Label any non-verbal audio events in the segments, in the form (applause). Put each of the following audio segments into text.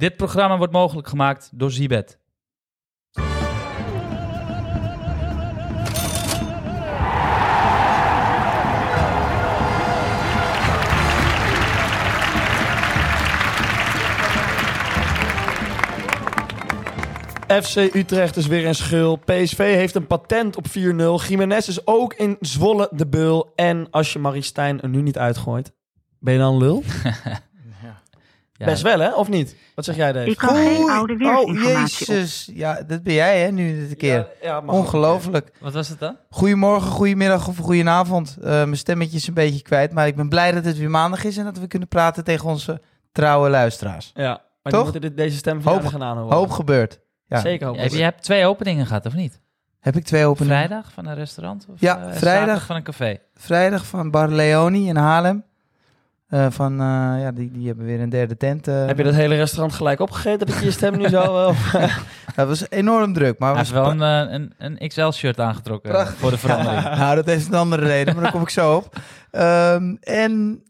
Dit programma wordt mogelijk gemaakt door Zibet. FC Utrecht is weer een schul. PSV heeft een patent op 4-0. Jiménez is ook in Zwolle de beul. En als je Marie Stijn er nu niet uitgooit, ben je dan lul? (laughs) Ja, Best wel, hè? Of niet? Wat zeg jij, Dave? Ik kan geen Oei, oude oh, op. jezus. Ja, dat ben jij hè, nu dit keer. Ja, ja, mag ook. Ongelooflijk. Wat was het dan? Goedemorgen, goedemiddag of goedenavond. Eh mijn stemmetje is een beetje kwijt, maar ik ben blij dat het weer maandag is en dat we kunnen praten tegen onze trouwe luisteraars. Ja, maar Toch? moeten dit, deze stem van Hoop- gaan aanhoren. Hoop gebeurt. Ja. Zeker hoop. Ja, je hebt twee openingen gehad, of niet? Heb ik twee openingen? Vrijdag van een restaurant? Of, Ja, eh, vrijdag. van een café. Vrijdag van Bar Leoni in Haarlem. Eh, van, eh, ja, die, die hebben weer een derde tent. eh. Heb je dat hele restaurant gelijk opgegeten dat je je stem nu zo... eh, (laughs) Dat was enorm druk, maar Hij was heeft wel een, een, een XL-shirt aangetrokken Prachtig. voor de verandering. (laughs) nou, dat heeft een andere reden, maar daar kom ik zo op. Ehm, en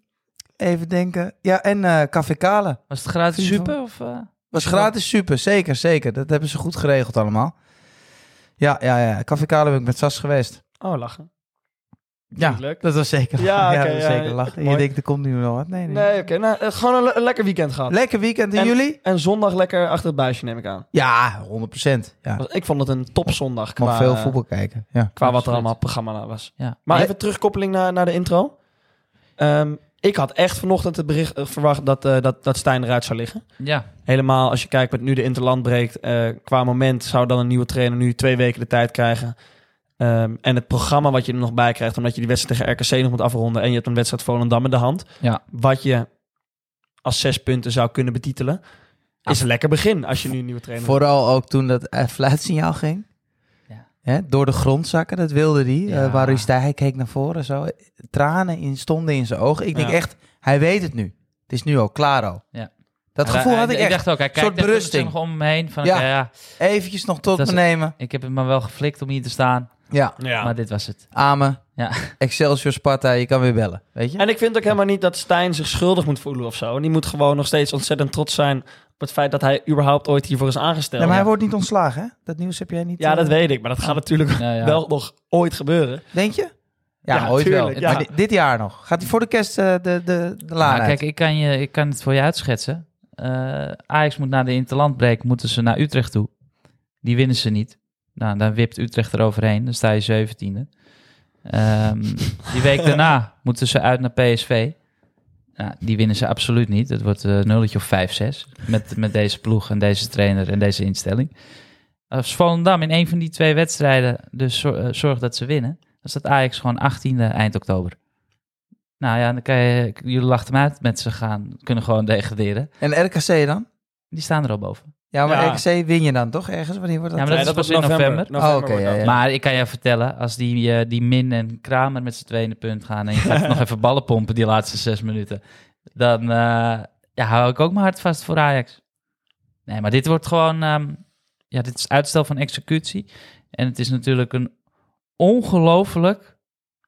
even denken. Ja, en eh Café Kale. Was het gratis super? Of, eh? Was gratis super, zeker, zeker. Dat hebben ze goed geregeld allemaal. Ja, ja, ja. Café Kale ben ik met Sas geweest. Oh, lachen. Ja, leuk. dat was zeker Ja, ja, zeker lachen. Je denkt, er komt nu wel wat. Nee, nee. Nee, oké. nou, eh, gewoon een, le- een lekker weekend gehad. Lekker weekend in En- jullie? En zondag lekker achter het buisje, neem ik aan. Ja, 100% Ja, Ik vond het een topzondag qua, mag veel voetbal kijken. Ja. qua wat er allemaal programma was. Ja. Maar even terugkoppeling naar, naar de intro. Ehm, ik had echt vanochtend het bericht eh, verwacht dat, eh, dat, dat Stijn eruit zou liggen. ja. Helemaal als je kijkt met nu de interland breekt. eh, qua moment zou dan een nieuwe trainer nu twee weken de tijd krijgen. Ehm, en het programma wat je er nog bij krijgt, omdat je die wedstrijd tegen RKC nog moet afronden. En je hebt een wedstrijd Volendam in de hand. Ja. Wat je als zes punten zou kunnen betitelen. Is een lekker begin als je nu een nieuwe trainer hebt. Vooral ook toen dat eh, fluitsignaal ging. Ja. Hè, door de grond zakken, dat wilde hij. Ja. Eh, waar hij hij keek naar voren zo. Tranen in, stonden in zijn ogen. Ik denk Ja. echt, hij weet het nu. Het is nu al klaar al. Ja. Dat Maar gevoel had ik echt. dacht ook, hij Soort kijkt even berusting. nog om me heen. Van, Ja. ja, Eventjes nog tot me nemen. ik heb het me wel geflikt om hier te staan. Ja, Ja. Maar dit was het. Amen. Ja. (laughs) Excelsior Sparta, je kan weer bellen. Weet je? En ik vind ook helemaal niet dat Stijn zich schuldig moet voelen of zo. En die moet gewoon nog steeds ontzettend trots zijn op het feit dat hij überhaupt ooit hiervoor is aangesteld. Nee, maar hij ja. wordt niet ontslagen, hè? Dat nieuws heb jij niet... Ja, eh, dat weet ik. Maar dat gaat natuurlijk Ja, ja. wel nog ooit gebeuren. Denk je? Ja, Ja, ooit tuurlijk, wel. ja. Maar di- dit jaar nog. Gaat hij voor de kerst eh, de, de, de laan Nou, kijk, ik kan, je, ik kan het voor je uitschetsen. Eh, Ajax moet naar de interlandbreak, moeten ze naar Utrecht toe. Die winnen ze niet. Nou, dan wipt Utrecht eroverheen. Dan sta je zeventiende. Ehm die week daarna (laughs) moeten ze uit naar PSV. Nou, die winnen ze absoluut niet. Het wordt een nulletje of 5-6 met, met deze ploeg en deze trainer en deze instelling. Als Volendam in een van die twee wedstrijden dus eh, zorgt dat ze winnen, dan staat Ajax gewoon 18e eind oktober. Nou ja, dan kan je, jullie lachten me uit met ze gaan, kunnen gewoon degraderen. En RKC dan? Die staan er al boven. Ja, maar Ja. RKC win je dan toch ergens? Wanneer wordt dat? Ja, maar dat is pas wordt in november. Oh, oké, wordt ja, dat. ja. Maar ik kan je vertellen, als die, eh, die Min en Kramer met z'n tweeën in de punt gaan en je gaat (laughs) nog even ballen pompen die laatste zes minuten, dan eh, ja, hou ik ook mijn hart vast voor Ajax. Nee, maar dit wordt gewoon, ehm, ja, dit is uitstel van executie. En het is natuurlijk een ongelooflijk,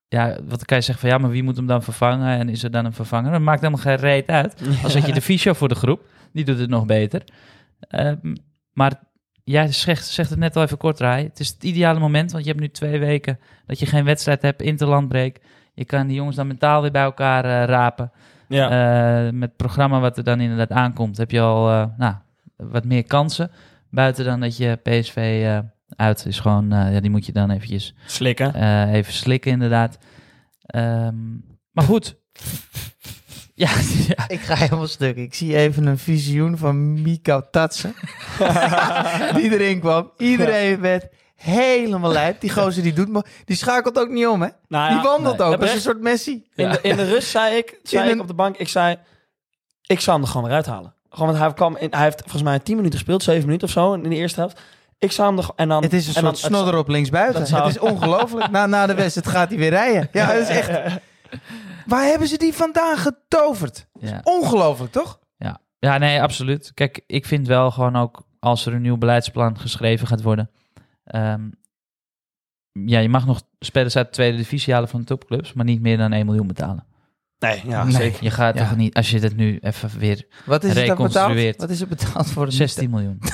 ja, wat kan je zeggen van ja, maar wie moet hem dan vervangen en is er dan een vervanger? Dat maakt helemaal geen reet uit. Als zet je (laughs) de fysio voor de groep, die doet het nog beter. Ehm, maar jij zegt, zegt het net al even kort, Rai. Het is het ideale moment, want je hebt nu twee weken dat je geen wedstrijd hebt, interlandbreek. Je kan die jongens dan mentaal weer bij elkaar eh, rapen. Ja. Eh, met het programma wat er dan inderdaad aankomt, heb je al eh, nou, wat meer kansen. Buiten dan dat je PSV uit is gewoon, ja, die moet je dan eventjes Slikken. even slikken inderdaad. Ehm, maar goed. Ja, (laughs) ja, Ik ga helemaal stuk. Ik zie even een visioen van Mika Tatsen. (laughs) die erin kwam. Iedereen werd helemaal lijp. Die gozer die doet me... Die schakelt ook niet om, hè? Nou ja, die wandelt nee. ook. Dat Dat is een soort Messi. In, de, in de rust zei ik, (laughs) zei In ik een- op de bank, ik zei, ik zou hem er gewoon weer uithalen. Gewoon, want hij, kwam in, hij heeft volgens mij 10 minuten gespeeld, 7 minuten of zo in de eerste helft. Ik zou hem er, en dan, Het is een en dan, soort snodder op linksbuiten. zou- Het is ongelooflijk. Na, na de wedstrijd gaat hij weer rijden. Ja, dat is echt... Waar hebben ze die vandaan getoverd? ja. Ongelooflijk, toch? Ja. ja, nee, absoluut. Kijk, ik vind wel gewoon ook als er een nieuw beleidsplan geschreven gaat worden. ehm, ja, je mag nog spelers uit de tweede divisie halen van de topclubs, maar niet meer dan 1 miljoen betalen. Nee, ja, Nee. zeker. Je gaat Ja. toch niet, als je dit nu even weer... Wat is het dan betaald? Reconstrueert. Wat is het betaald voor een 16 miljoen. (laughs)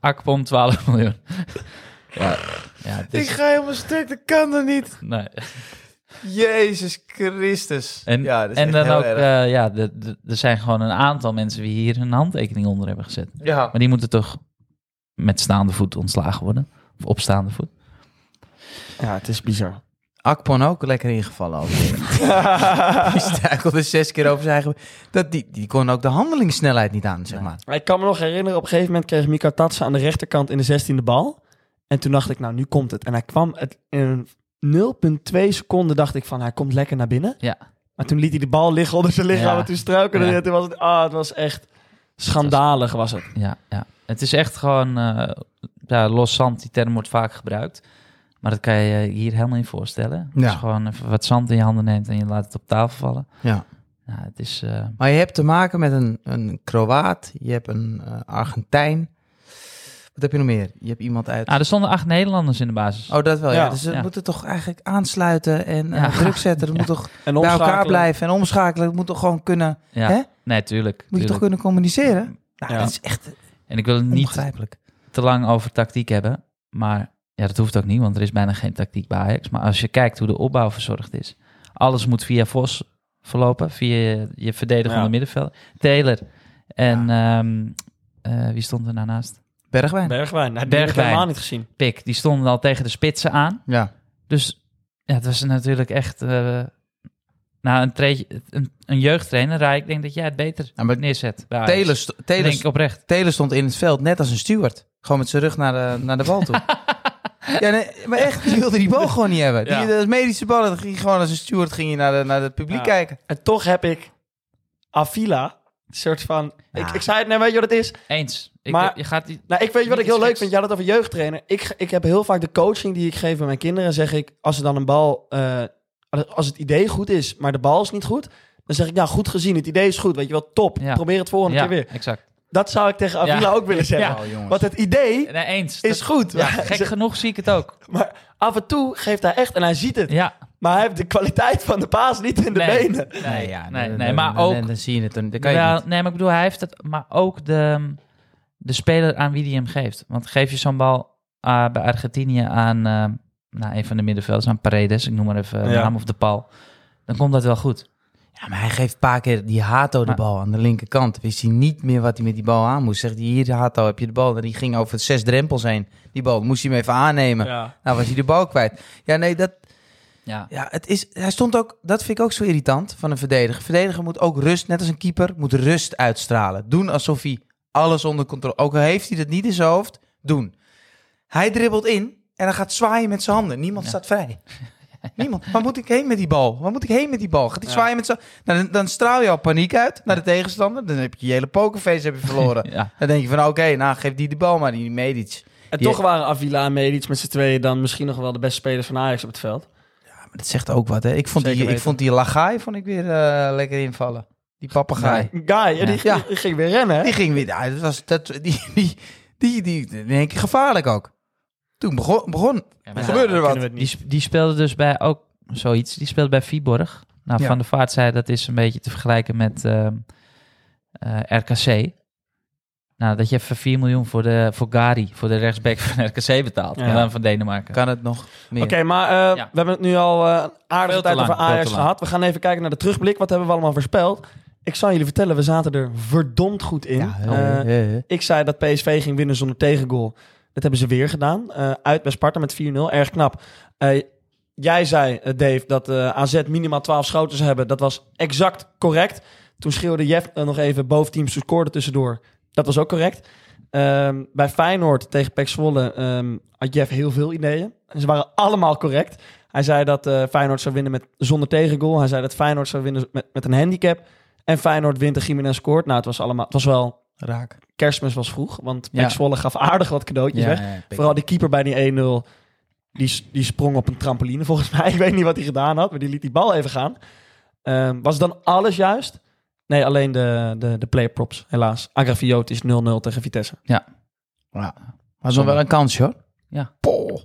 Akpom 12 miljoen. Ja, Ik ga helemaal stuk, dat kan er niet. Nee. Jezus Christus. En, ja, dat is en dan ook, eh, ja, er zijn gewoon een aantal mensen die hier hun handtekening onder hebben gezet. ja. Maar die moeten toch met staande voet ontslagen worden? Of op staande voet? Ja, het is bizar. Akpon ook lekker ingevallen alweer. (laughs) die struikelde zes keer over zijn eigen... Dat, die, die kon ook de handelingssnelheid niet aan, zeg maar. Ik kan me nog herinneren, op een gegeven moment kreeg Mika Tatsen aan de rechterkant in de 16e bal. En toen dacht ik, nou, nu komt het. En hij kwam het in een 0,2 seconden, dacht ik van, hij komt lekker naar binnen. Ja. Maar toen liet hij de bal liggen onder zijn lichaam Ja. en toen struikelde hij. Toen was het, ah, het was echt schandalig was het. Ja, ja. Het is echt gewoon eh, ja, los zand. Die term wordt vaak gebruikt. Maar dat kan je je hier helemaal niet voorstellen. Ja. Dus gewoon even wat zand in je handen neemt en je laat het op tafel vallen. Ja. Ja, het is... eh, Maar je hebt te maken met een, een Kroaat, je hebt een eh, Argentijn. Wat heb je nog meer? Je hebt iemand uit... Ah, er stonden acht Nederlanders in de basis. Oh, dat wel, ja. Ja. Dus ze Ja. moeten toch eigenlijk aansluiten en eh, Ja. druk zetten. Dat (laughs) moet toch En bij elkaar blijven en omschakelen. Dat moet toch gewoon kunnen... ja. Hè? Nee, tuurlijk. Moet je toch kunnen communiceren? Nou, Ja. dat is echt En ik wil het niet te lang over tactiek hebben. Maar ja, dat hoeft ook niet, want er is bijna geen tactiek bij Ajax. Maar als je kijkt hoe de opbauw verzorgd is. Alles moet via Vos verlopen, via je, verdedigende Ja. middenveld. Taylor. En ehm, eh, wie stond er nou naast? Bergwijn. Bergwijn. Nou, die heb ik Bergwijn. helemaal niet gezien. Pik. Die stonden al tegen de spitsen aan. Ja. Dus ja, het was natuurlijk echt... eh nou, een, treetje, een, een jeugdtrainer, Rai, ik denk dat jij het beter Ja, maar neerzet. bij Ajax. Taylor, st- Dat Taylor, denk ik oprecht. Taylor stond in het veld net als een steward. Gewoon met zijn rug naar de, naar de bal toe. (laughs) ja, nee, maar echt, die wilde die bal (laughs) gewoon niet hebben. Die, Ja. Dat medische bal, dat ging gewoon als een steward ging je naar, de, naar het publiek Ja. kijken. En toch heb ik Avila, een soort van... Ja. Ik, ik zei het, nee, weet je wat het is? Eens. Ik, Maar- je gaat die, Nou, ik weet je wat ik heel leuk vind. Je had het over jeugdtrainer. Ik, ik heb heel vaak de coaching die ik geef bij mijn kinderen. Zeg ik, als er dan een bal... eh, als het idee goed is, maar de bal is niet goed... Dan zeg ik, nou, goed gezien. Het idee is goed. Weet je wel, top. Ja. Probeer het volgende ja, keer weer. exact. Dat zou ik tegen Avila Ja. ook willen (laughs) zeggen. Ja. Oh, jongens. Want het idee Nee, eens. is Dat- goed. Ja, (laughs) gek genoeg zie ik het ook. Maar af en toe geeft hij echt, en hij ziet het. Ja, Maar hij heeft de kwaliteit van de paas niet in de Nee. benen. nee, ja, nee, dan- nee, maar ook... Dan, dan zie je het, dan, dan kan je Wel, niet. nee, maar ik bedoel, hij heeft het, maar ook de, de speler aan wie die hem geeft. Want geef je zo'n bal ah, bij Argentinië aan eh, nou, een van de middenvelders, aan Paredes, ik noem maar even de Ja. naam of de pal, dan komt dat wel goed. Ja, maar hij geeft een paar keer die Hato de Maar- bal aan de linkerkant. Wist hij niet meer wat hij met die bal aan moest. Zegt hij, hier Hato, heb je de bal. En die ging over zes drempels heen. Die bal moest hij hem even aannemen. Ja. Nou was hij de bal kwijt. Ja, nee, dat, Ja, ja, het is, hij stond ook, dat vind ik ook zo irritant van een verdediger. Verdediger moet ook rust, net als een keeper, moet rust uitstralen. Doen alsof hij alles onder controle... Ook al heeft hij dat niet in zijn hoofd, doen. Hij dribbelt in en dan gaat zwaaien met zijn handen. Niemand Ja. staat vrij. (laughs) Niemand. Waar moet ik heen met die bal? Waar moet ik heen met die bal? Gaat hij Ja. zwaaien met zijn... Nou, dan, dan straal je al paniek uit naar de tegenstander. Dan heb je je hele pokerface heb je (laughs) verloren. ja. Dan denk je van, oké, nou geef die de bal maar, die Medic. En Die- toch waren Avila en Medic met z'n tweeën dan misschien nog wel de beste spelers van Ajax op het veld. Maar dat zegt ook wat, hè. Ik vond, Zeker die, ik vond die Lagai vond ik weer eh, lekker invallen. Die papegaai. Guy, ja, die, Ja. die ging weer rennen, hè? Die ging weer. Ja, dat was, dat, die, die, die, die, in één keer gevaarlijk ook. Toen begon. begon Ja, gebeurde er wat. Die, die speelde dus bij ook zoiets. Die speelde bij Viborg. Nou, Ja. Van der Vaart zei dat is een beetje te vergelijken met ehm, eh, RKC. Nou, dat je even 4 miljoen voor, de, voor Gari, voor de rechtsback van RKC betaalt. Ja. Maar dan van Denemarken. Kan het nog meer? Oké, maar eh, Ja. we hebben het nu al een aardige tijd lang, over Ajax gehad. We gaan even kijken naar de terugblik. Wat hebben we allemaal voorspeld? Ik zal jullie vertellen, we zaten er verdomd goed in. Ja, Eh, ik zei dat PSV ging winnen zonder tegengoal. Dat hebben ze weer gedaan. Eh, uit bij Sparta met 4-0. Erg knap. Eh, jij zei, Dave, dat AZ minimaal 12 schoten zou hebben. Dat was exact correct. Toen schreeuwde Jeff nog even boventeams te scoren tussendoor. Dat was ook correct. Ehm, bij Feyenoord tegen PEC Zwolle ehm, had Jeff heel veel ideeën. En ze waren allemaal correct. Hij zei dat Feyenoord zou winnen met, zonder tegengoal. Hij zei dat Feyenoord zou winnen met, met een handicap. En Feyenoord wint en Jiménez scoort. Nou, het was, allemaal, het was wel... Raak. Kerstmis was vroeg, want Ja. Zwolle gaf aardig wat cadeautjes weg. ja, Vooral die keeper bij die 1-0, die, die sprong op een trampoline (laughs) volgens mij. Ik weet niet wat hij gedaan had, maar die liet die bal even gaan. Ehm, was dan alles juist? Nee, alleen de, de, de player props, helaas. Agravioot is 0-0 tegen Vitesse. Ja. Maar nog wel een kansje hoor. Ja. Poh.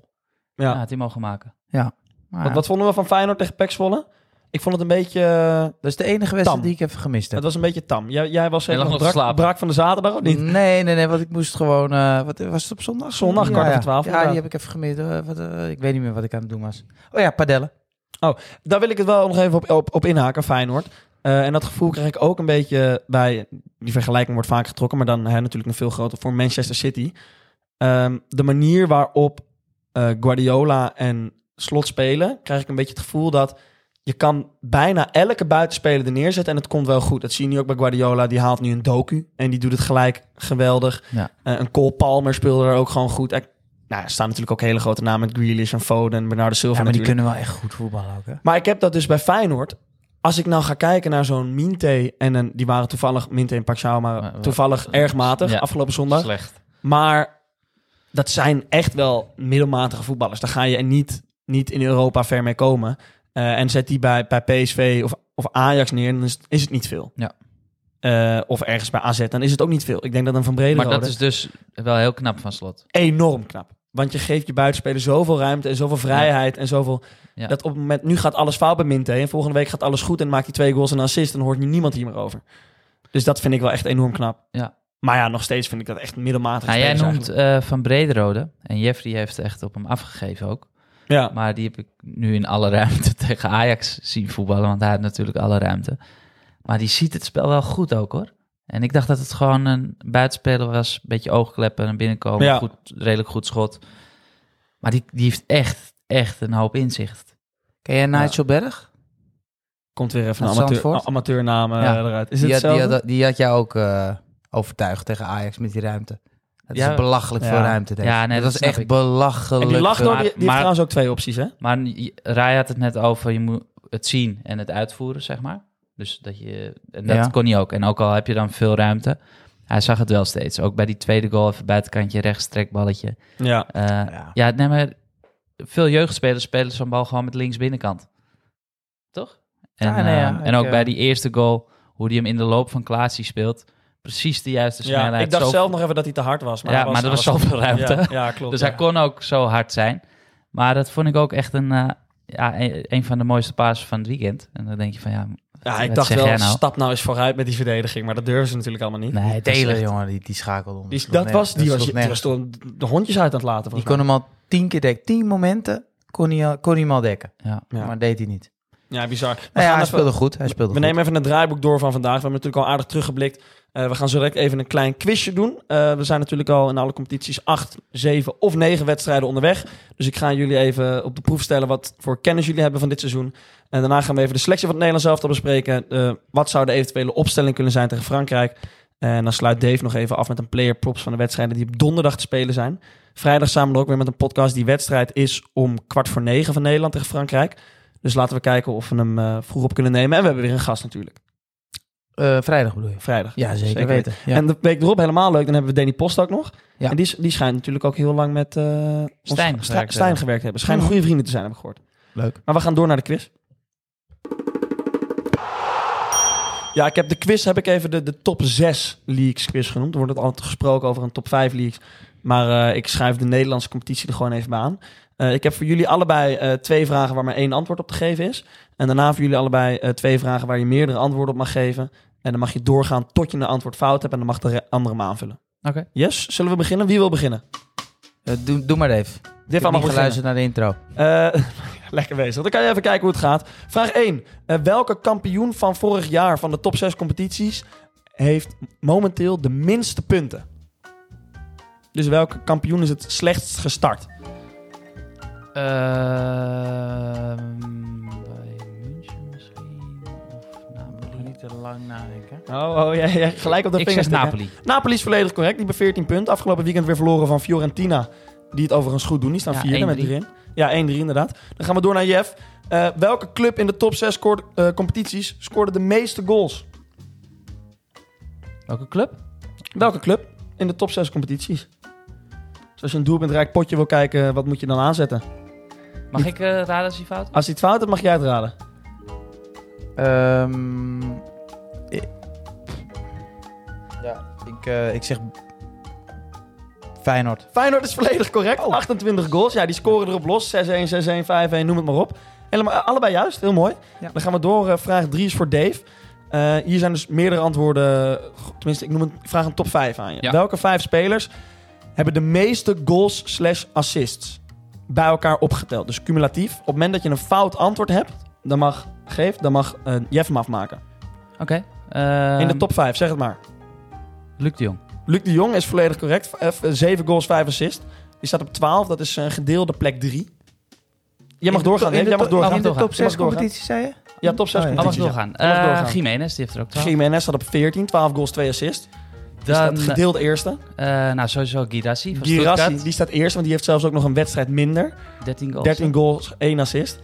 Ja, Ja, had hij mogen maken. Maar Maar Wat, wat vonden we van Feyenoord tegen Zwolle? Ik vond het een beetje... eh, Dat is de enige wedstrijd Tam. die ik even gemist heb. het was een beetje tam. Jij, jij was lag nog nog brak, van de zaterdag, of niet? Nee, nee, nee, want ik moest gewoon... eh, wat was het op zondag? Zondag, kwart over twaalf, Ja, die heb ik even gemist. Wat, eh, ik weet niet meer wat ik aan het doen was. Oh ja, padellen. Daar wil ik het wel nog even op, op, op inhaken, Feyenoord. Eh, en dat gevoel krijg ik ook een beetje bij... Die vergelijking wordt vaak getrokken, maar dan hè, natuurlijk een veel groter voor Manchester City. Ehm, de manier waarop eh, Guardiola en Slot spelen, krijg ik een beetje het gevoel dat je kan bijna elke buitenspeler er neerzetten en het komt wel goed. Dat zie je nu ook bij Guardiola. Die haalt nu een docu en die doet het gelijk geweldig. Ja. Eh, een Cole Palmer speelde er ook gewoon goed. Er, nou, er staan natuurlijk ook hele grote namen Grealish en Foden en Bernardo Silva Ja, maar die kunnen wel echt goed voetballen ook, hè? Maar ik heb dat dus bij Feyenoord. Als ik nou ga kijken naar zo'n Minte en een, die waren toevallig Minte en Paxao, maar Maar- toevallig erg matig Ja. afgelopen zondag. Slecht. Maar dat zijn echt wel middelmatige voetballers. Daar ga je niet, niet in Europa ver mee komen. Eh, en zet die bij, bij PSV of, of Ajax neer, dan is, is het niet veel. Ja. Eh, of ergens bij AZ, dan is het ook niet veel. Ik denk dat een Van Brederode Maar dat is dus wel heel knap van slot. enorm knap. Want je geeft je buitenspeler zoveel ruimte en zoveel vrijheid en zoveel... Ja. Dat op het moment, nu gaat alles fout bij Minte. En volgende week gaat alles goed en maakt hij twee goals en een assist. En dan hoort nu niemand hier meer over. Dus dat vind ik wel echt enorm knap. Ja. Maar ja, nog steeds vind ik dat echt middelmatig. Nou, jij noemt eh, Van Brederode. En Jeffrey heeft echt op hem afgegeven ook. Ja. Maar die heb ik nu in alle ruimte (laughs) tegen Ajax zien voetballen. Want hij had natuurlijk alle ruimte. Maar die ziet het spel wel goed ook hoor. En ik dacht dat het gewoon een buitenspeler was. Een beetje oogkleppen en binnenkomen. Ja. Goed, redelijk goed schot. Maar die, die heeft echt, echt een hoop inzicht. Ken jij Nigel Berg? Komt weer even een amateur, amateurnaam Ja. eruit. Is die, het had, die, had, die had jou ook eh, overtuigd tegen Ajax met die ruimte. Het Ja. is belachelijk Ja. veel ruimte. Deze. Ja, nee, dat dat echt ik. belachelijk. En die door, die, heeft trouwens ook twee opties, hè? Maar Rai had het net over, je moet het zien en het uitvoeren, zeg maar. Dus dat je, en dat Ja. kon hij ook. En ook al heb je dan veel ruimte, hij zag het wel steeds. Ook bij die tweede goal, even buitenkantje rechts, trekballetje. Ja. Eh, Ja. ja. nee, maar veel jeugdspelers spelen zo'n bal gewoon met links binnenkant. Toch? En, Ja, nee, ja, eh, en ook eh, bij die eerste goal, hoe die hem in de loop van Klaasie speelt. Precies de juiste ja, snelheid. ik dacht zo- zelf nog even dat hij te hard was. Maar Ja, was, maar er was zoveel ruimte. Ja, ja, klopt. Dus ja. hij kon ook zo hard zijn. Maar dat vond ik ook echt een, eh, ja, een, een van de mooiste pasen van het weekend. En dan denk je van ja, Ja, ik dacht wel, nou? stap nou eens vooruit met die verdediging. Maar dat durven ze natuurlijk allemaal niet. nee, Taylor, jongen, die, die schakelde om. Die, dat was, die was, die was toen de hondjes uit aan het laten. Die kon hem al tien keer dekken. Tien momenten kon hij, al- kon hij hem al dekken. Ja. Ja. Maar deed hij niet. Ja, bizar. We, Nou ja, hij even- speelde goed. Hij speelde we goed. nemen even het draaiboek door van vandaag. We hebben natuurlijk al aardig teruggeblikt. Eh, we gaan zo direct even een klein quizje doen. Eh, we zijn natuurlijk al in alle competities acht, zeven of negen wedstrijden onderweg. Dus ik ga jullie even op de proef stellen wat voor kennis jullie hebben van dit seizoen. En daarna gaan we even de selectie van het Nederlands elftal bespreken. Eh, wat zou de eventuele opstelling kunnen zijn tegen Frankrijk? En dan sluit Dave nog even af met een player props van de wedstrijden die op donderdag te spelen zijn. Vrijdag samen we ook weer met een podcast. Die wedstrijd is om kwart voor negen van Nederland tegen Frankrijk. Dus laten we kijken of we hem eh, vroeg op kunnen nemen. En we hebben weer een gast natuurlijk. Eh, vrijdag bedoel je? Vrijdag. Ja, zeker, weten. Ja. En de week erop helemaal leuk. Dan hebben we Danny Post ook nog. Ja. En die, is- die schijnt natuurlijk ook heel lang met eh, ons- Stijn Sta- gewerkt Stijn gewerkt te hebben. Schijnen Mhm. goede vrienden te zijn, heb ik gehoord. Leuk. Maar we gaan door naar de quiz. Ja, ik heb de quiz heb ik even de, de top 6 leagues quiz genoemd. Er wordt altijd gesproken over een top 5 leagues. Maar eh, ik schrijf de Nederlandse competitie er gewoon even bij aan. Eh, ik heb voor jullie allebei eh, twee vragen waar maar één antwoord op te geven is. En daarna voor jullie allebei eh, twee vragen waar je meerdere antwoorden op mag geven. En dan mag je doorgaan tot je een antwoord fout hebt. En dan mag de re- andere hem aanvullen. Oké. Yes, zullen we beginnen? Wie wil beginnen? Doe, doe maar even. Dit beginnen. geluisterd naar de intro. (laughs) Lekker bezig. Dan kan je even kijken hoe het gaat. Vraag 1. Eh, welke kampioen van vorig jaar van de top 6 competities heeft momenteel de minste punten? Dus welke kampioen is het slechtst gestart? Ehm, bij München misschien? Of Napoli? Niet te lang nadenken. Oh, oh ja, ja, gelijk op de Ik vingers. zeg. Napoli. Napoli is volledig correct. Die hebben 14 punten. Afgelopen weekend weer verloren van Fiorentina. Die het overigens goed doen. Die staan Ja, vierde met 1-3. erin. Ja, 1-3 inderdaad. Dan gaan we door naar Jeff. Eh, welke club in de top 6 scoorde, eh, competities scoorde de meeste goals? Welke club? Welke club in de top 6 competities? Dus als je een doelpuntrijk potje wil kijken, wat moet je dan aanzetten? Mag ik eh, raden als hij fout is? Als hij het fout hebt, mag jij het raden. Ehm, ik- ja, ik, eh, ik zeg Feyenoord. Feyenoord is volledig correct. 28 goals. Ja, die scoren erop los. 6-1, 6-1, 5-1, noem het maar op. Helemaal, allebei juist. Heel mooi. Ja. Dan gaan we door. Eh, vraag 3 is voor Dave. Eh, hier zijn dus meerdere antwoorden. Tenminste, ik, noem een, ik vraag een top 5 aan je. Ja. Welke vijf spelers hebben de meeste goals slash assists bij elkaar opgeteld? Dus cumulatief. Op het moment dat je een fout antwoord hebt, dan mag, geef, dan mag eh, Jeff hem afmaken. Oké. In de ehm, top 5, zeg het maar. Luc de Jong. Luc de Jong is volledig correct. 7 goals, 5 assists. Die staat op 12. Dat is een gedeelde plek 3. Jij mag doorgaan, hè? Jij mag doorgaan. In de top Je mag 6 doorgaan. competitie, zei je? Ja, top 6 Oh, ja. Oh, mag competities, doorgaan. ja. Je mag Eh, doorgaan. Jiménez, die heeft er ook 12. Jiménez staat op 14. 12 goals, 2 assists. Staat gedeeld eerste. eh, nou, sowieso Girassi van Girassi, Stuttgart. die staat eerste, want die heeft zelfs ook nog een wedstrijd minder. 13 goals. 13 goals, 1 assist.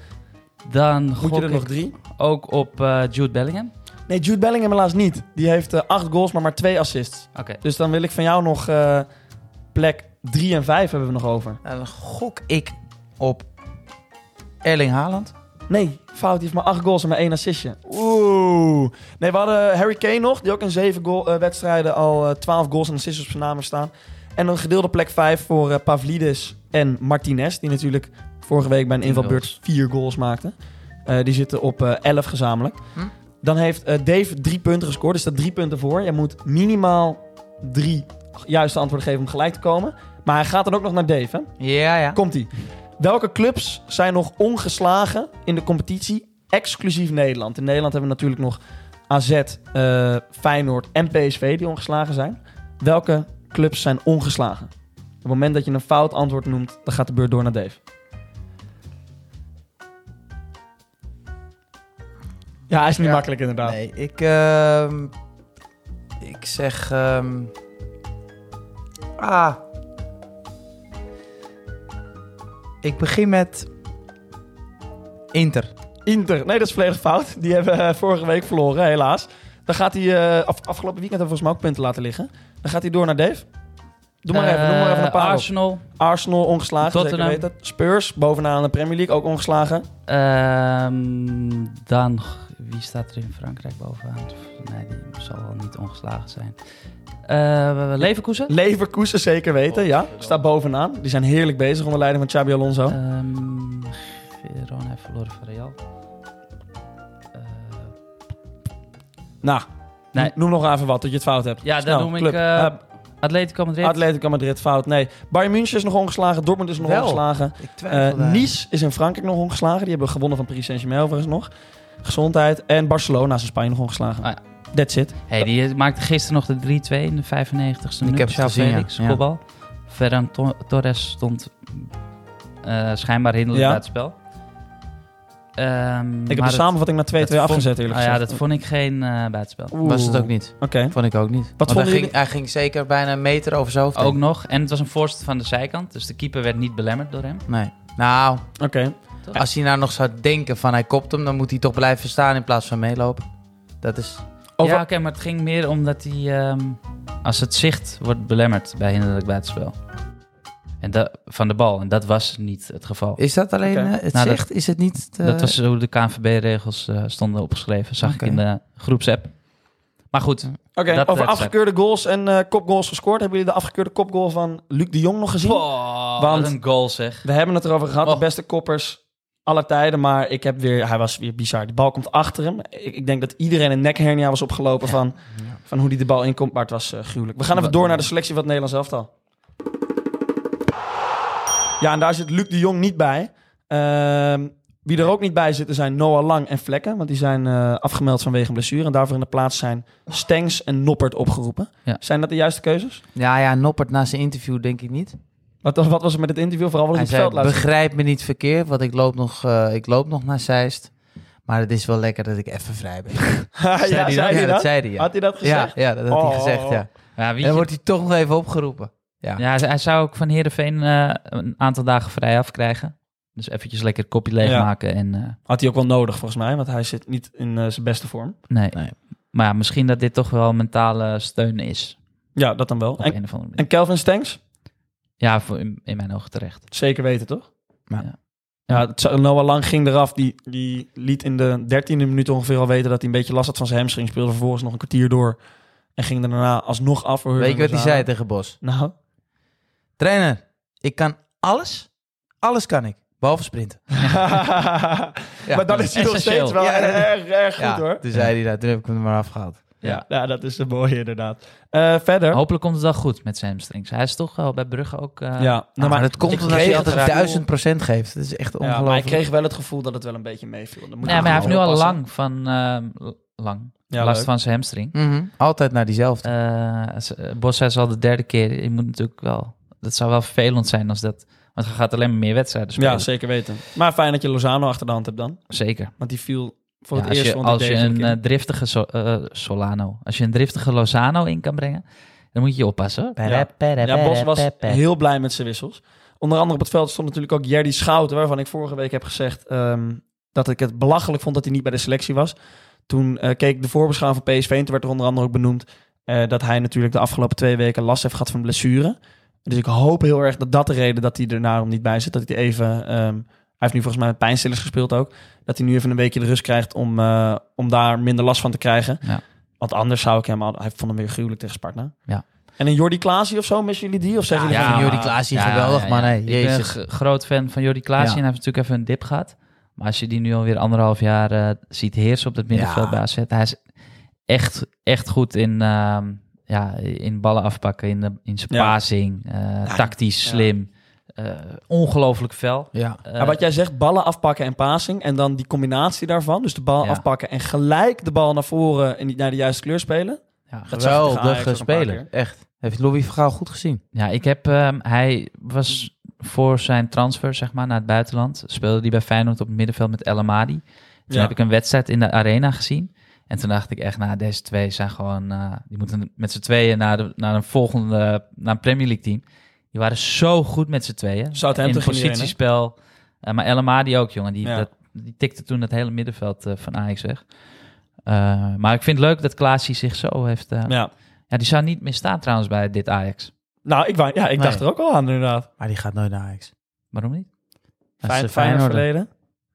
Dan Moet je gok er nog drie? ook op eh, Jude Bellingham. Nee, Jude Bellingham helaas niet. Die heeft eh 8 goals, maar maar 2 assists. Oké. Dus dan wil ik van jou nog eh, plek 3 en 5 hebben we nog over. Nou, dan gok ik op Erling Haaland. Nee, fout. Die heeft maar 8 goals en maar 1 assistje. Oeh. Nee, we hadden Harry Kane nog, die ook in 7 goal, eh, wedstrijden al eh, 12 goals en assists op zijn naam staan. En een gedeelde plek 5 voor eh, Pavlidis en Martinez, die natuurlijk vorige week bij een 10 invalbeurt. 4 goals maakten. Die zitten op 11 gezamenlijk. Hm? Dan heeft Dave 3 punten gescoord, dus staat 3 punten voor. Je moet minimaal 3 juiste antwoorden geven om gelijk te komen. Maar hij gaat dan ook nog naar Dave, hè? Ja, ja. Komt-ie. Welke clubs zijn nog ongeslagen in de competitie, exclusief Nederland? In Nederland hebben we natuurlijk nog AZ, eh, Feyenoord en PSV die ongeslagen zijn. Welke clubs zijn ongeslagen? Op het moment dat je een fout antwoord noemt, dan gaat de beurt door naar Dave. Ja, hij is niet Ja. makkelijk inderdaad. Nee, ik, ehm, ik zeg... ehm, ah. Ik begin met Inter. Inter. Nee, dat is volledig fout. Die hebben eh, vorige week verloren, helaas. Dan gaat hij, eh, af, afgelopen weekend hebben we volgens mij ook punten laten liggen. Dan gaat hij door naar Dave. Doe maar even, noem maar even een Eh, paar op. Arsenal. Arsenal ongeslagen, Tottenham. zeker weten. Spurs, bovenaan de Premier League, ook ongeslagen. Ehm, dan, wie staat er in Frankrijk bovenaan? Nee, die zal wel niet ongeslagen zijn. Eh Leverkusen? Leverkusen, zeker weten, ja. Staat bovenaan. Die zijn heerlijk bezig onder leiding van Xabi Alonso. Ehm Verona heeft verloren van Real. Eh, nou, nee. noem nog even wat, dat je het fout hebt. Ja, Snel, dan noem ik club. eh, Atletico Madrid. Atletico Madrid, fout. Nee. Bayern München is nog ongeslagen. Dortmund is nog Wel. ongeslagen. Ik Eh, twijfel daar. nice is in Frankrijk nog ongeslagen. Die hebben gewonnen van Paris Saint-Germain overigens nog. Gezondheid. En Barcelona is in Spanje nog ongeslagen. Ah, That's it. Hey, die maakte gisteren nog de 3-2 in de 95ste minuut. heb het gezien, ja. Felix, Ja. kopbal. Ferran To- Torres stond eh, schijnbaar hinderlijk Ja. bij het spel. Ehm, Ik heb de samenvatting naar 2-2 dat vond- afgezet eerlijk ah, ja, gezegd. dat vond ik geen eh buitenspel. Oeh. Was het ook niet. Oké. Vond ik ook niet. Want vonden hij, ging, hij ging zeker bijna een meter over zijn hoofd. Ook nog. En het was een voorstel van de zijkant. Dus de keeper werd niet belemmerd door hem. Nee. Nou, Oké. als hij nou nog zou denken van hij kopt hem, dan moet hij toch blijven staan in plaats van meelopen. Dat is... Over- Ja, oké, maar het ging meer omdat hij... ehm, als het zicht wordt belemmerd bij hinderlijk buitenspel. En dat, van de bal. En dat was niet het geval. Is dat alleen eh, het Nou, dat- zicht? Is het niet... eh, Dat was hoe de KNVB-regels eh, stonden opgeschreven. Zag ik in de groepsapp. Maar goed. Oké, Dat- over dat- afgekeurde goals en eh, kopgoals gescoord. Hebben jullie de afgekeurde kopgoal van Luc de Jong nog gezien? Oh, Want- wat een goal zeg. We hebben het erover gehad, Oh. de beste koppers aller tijden. Maar ik heb weer, hij was weer bizar. Die bal komt achter hem. Ik, ik denk dat iedereen een nekhernia was opgelopen van, van hoe die de bal inkomt. Maar het was eh, gruwelijk. We gaan even door naar de selectie van het Nederlands elftal. Ja, en daar zit Luc de Jong niet bij. Ehm, wie er ook niet bij zitten zijn Noah Lang en Vlekken. Want die zijn eh, afgemeld vanwege een blessure. En daarvoor in de plaats zijn Stengs en Noppert opgeroepen. Ja. Zijn dat de juiste keuzes? Ja, ja, Noppert na zijn interview denk ik niet. Wat, was- wat was er met het interview? Vooral wat Hij hij op het zei, veld laat zien. begrijp me niet verkeerd, want ik loop nog, eh, ik loop nog naar Zeist. Maar het is wel lekker dat ik even vrij ben. (laughs) ja, hij zei dat? hij ja, dat? dat zei hij. Ja, Had hij dat gezegd? ja dat had Oh. hij gezegd, ja. Ja, En wie dan wordt hij toch nog even opgeroepen. Ja. ja, hij zou ook van Heerenveen eh een aantal dagen vrij afkrijgen. Dus eventjes lekker het kopje leegmaken. En, eh, Had hij ook wel nodig volgens mij, want hij zit niet in zijn beste vorm. nee. Nee. Maar ja, misschien dat dit toch wel mentale steun is. Ja, dat dan wel. Op En, een of andere manier. en Kelvin Stengs? Ja, voor, in, in mijn ogen terecht. Zeker weten, toch? Ja. Ja. Ja, het zou- Noah Lang ging eraf. Die, die liet in de dertiende minuut ongeveer al weten dat hij een beetje last had van zijn hamstring. Speelde vervolgens nog een kwartier door. En ging er daarna alsnog af. voor Weet je wat hij zei tegen Bos? Nou, Trainer, ik kan alles. Alles kan ik. Behalve sprinten. (laughs) maar dan is hij nog steeds wel Ja, erg, erg goed ja, hoor. toen zei hij dat. Toen heb ik hem er maar afgehaald. Ja, ja, dat is een mooie inderdaad. Eh, verder. Hopelijk komt het wel goed met zijn hamstrings. Hij is toch wel bij Brugge ook... eh, ja, nou, maar, dat komt ik omdat kreeg hij het altijd duizend procent geeft. Dat is echt Ja, maar ongelooflijk. ik kreeg wel het gevoel dat het wel een beetje meeviel. Dat moet Nee, maar hij heeft nu al lang van... ehm, lang. Ja, last leuk. van zijn hamstring. Mhm. Altijd naar diezelfde. Eh, als- eh, Bos zei al de derde keer. Je moet natuurlijk wel... Dat zou wel vervelend zijn als dat... Want hij gaat alleen maar meer wedstrijden spelen. Ja, zeker weten. Maar fijn dat je Lozano achter de hand hebt dan. Zeker. Want die viel voor Ja, het als eerst je, vond ik als je deze een eh, driftige So- eh, Solano... Als je een driftige Lozano in kan brengen... Dan moet je je oppassen. Ja. Ja, Bos was heel blij met zijn wissels. Onder andere op het veld stond natuurlijk ook Jerdy Schouten, waarvan ik vorige week heb gezegd ehm, dat ik het belachelijk vond dat hij niet bij de selectie was. Toen eh, keek ik de voorbeschouwing van PSV en toen werd er onder andere ook benoemd eh, dat hij natuurlijk de afgelopen twee weken last heeft gehad van blessure. Dus ik hoop heel erg dat dat de reden dat hij er daarom niet bij zit. Dat hij even, ehm, heeft nu volgens mij met pijnstillers gespeeld ook, dat hij nu even een weekje de rust krijgt om, eh, om daar minder last van te krijgen. Ja. Want anders zou ik hem al, hij vond hem weer gruwelijk tegen Sparta. Ja. En een Jordi Klaasie of zo, missen jullie die? Of zeggen Ja, jullie ja, van, Jordi Klaasie, geweldig, man, hey, Ik ben jezus. een groot fan van Jordi Klaasie. Ja. En hij heeft natuurlijk even een dip gehad. Maar als je die nu alweer anderhalf jaar eh, ziet heersen op het middenveld Ja. bij AZ. Hij is echt, echt goed in, ehm, ja, in ballen afpakken, in, de, in zijn Ja. passing. eh, tactisch, ja. slim. Eh, ongelooflijk fel. Ja. Eh, Ja, wat jij zegt, ballen afpakken en passing. En dan die combinatie daarvan. Dus de bal Ja. afpakken en gelijk de bal naar voren en naar de juiste kleur spelen. ja, Geweldige speler. Echt. Heeft Louis Vergaal goed gezien. Ja, ik heb, ehm, hij was voor zijn transfer, zeg maar, naar het buitenland. Speelde hij bij Feyenoord op het middenveld met El Amadi. Toen Ja. heb ik een wedstrijd in de arena gezien. En toen dacht ik echt, nou, deze twee zijn gewoon... eh, die moeten met z'n tweeën naar, de, naar een volgende, naar een Premier League team. Die waren zo goed met z'n tweeën. Southampton In die positiespel. Eh, maar El Amadi ook, jongen. Die, Ja. dat, die tikte toen het hele middenveld eh, van Ajax weg. Eh, maar ik vind het leuk dat Klaasie zich zo heeft... eh, ja. Ja. die zou niet meer staan trouwens bij dit Ajax. Nou, ik, wou- ja, ik Nee. dacht er ook al aan inderdaad. Maar die gaat nooit naar Ajax. Waarom niet? Fijn, Feyenoorder. verleden.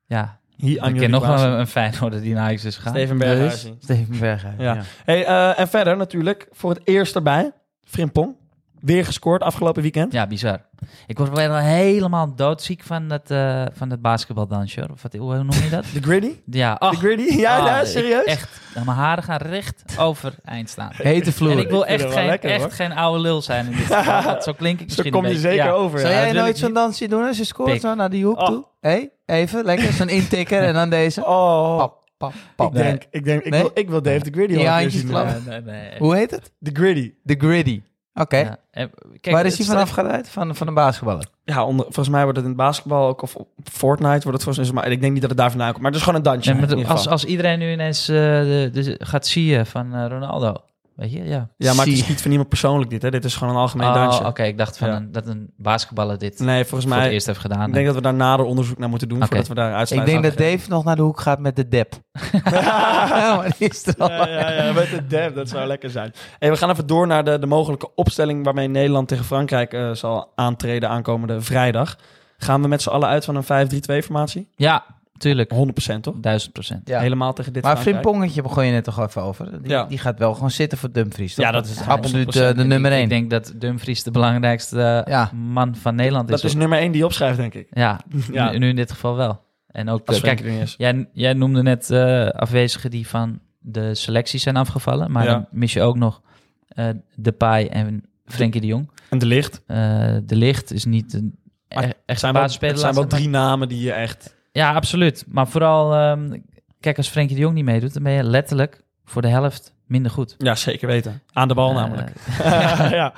Ja, Hier aan ik ken nog wel een, een Feyenoorder die naar Ajax is gegaan. Steven is Steven Berghuis. Ja. Ja. Hey, eh, en verder natuurlijk, voor het eerst erbij, Frimpong. Weer gescoord afgelopen weekend. Ja, bizar. Ik word wel helemaal doodziek van het, eh van het basketbaldansje. hoor. Of wat, hoe noem je dat? (laughs) De Gritty? Ja, De Gritty? Ja, ja, ik- serieus? Echt, mijn haren gaan recht overeind staan. (laughs) Hete vloer. En ik wil Ik echt, geen, lekker, echt hoor. geen oude lul zijn in dit geval. (laughs) want Zo klink ik Zo misschien kom een je zeker Ja. over. Zou ja. jij dat nooit zo'n dansje doen als je scoort? Zo naar die hoek Oh. toe? Hé, even, lekker. Zo'n intikker en dan deze. Oh, Pap, pap, pap. ik denk, ik denk, ik, Nee? wil, ik wil Dave de Gritty Ja, zien. nee, nee. Hoe heet het? De Gritty. De Gritty. Oké. Ja. En, kijk, Waar is hij vanaf geleid? Van, van een basketballer. Ja, onder, volgens mij wordt het in het basketbal ook, of op Fortnite wordt het volgens mij, ik denk niet dat het daar vandaan komt. Maar het is gewoon een dansje. Als, als iedereen nu ineens eh, de, de, gaat zien van eh, Ronaldo. Weet je, ja. ja, maar het is niet van iemand persoonlijk dit, hè. Dit is gewoon een algemeen Oh, dansje. Oké, ik dacht van Ja. een, dat een basketballer dit Nee, volgens voor het mij, eerst heeft gedaan. ik denk dat we daar nader onderzoek naar moeten doen, Oké. voordat we daar Ik denk dat Dave nog naar de hoek gaat met de dep. (laughs) ja, maar die is er al. Ja, ja, ja, met de dab, dat zou lekker zijn. Hey, we gaan even door naar de, de mogelijke opstelling waarmee Nederland tegen Frankrijk eh, zal aantreden aankomende vrijdag. Gaan we met z'n allen uit van een 5-3-2 formatie? Ja, tuurlijk. 100% toch? Duizend procent. Ja. Helemaal tegen dit Maar Frankrijk. Frimpongetje begon je net toch even over. Die, Ja. die gaat wel gewoon zitten voor Dumfries. toch? Ja, dat is is absoluut 100%. eh, de nummer Ik, 1. ik denk dat Dumfries de belangrijkste eh, Ja. man van Nederland is. Dat is nummer 1 die je opschrijft, denk ik. ja, (laughs) Ja. Nu, nu in dit geval wel. En ook, Als eh, kijk, is. jij, jij noemde net eh, afwezigen die van de selecties zijn afgevallen. Maar Ja. dan mis je ook nog eh Depay en Frenkie de Jong. En de licht. Eh, de Licht is niet een Maar e- echt zijn wel, basisspeler. het zijn wel drie namen die je echt... Ja, absoluut. Maar vooral, ehm, kijk, als Frenkie de Jong niet meedoet, dan ben je letterlijk voor de helft minder goed. Ja, zeker weten. Aan de bal Eh, namelijk. (laughs) ja.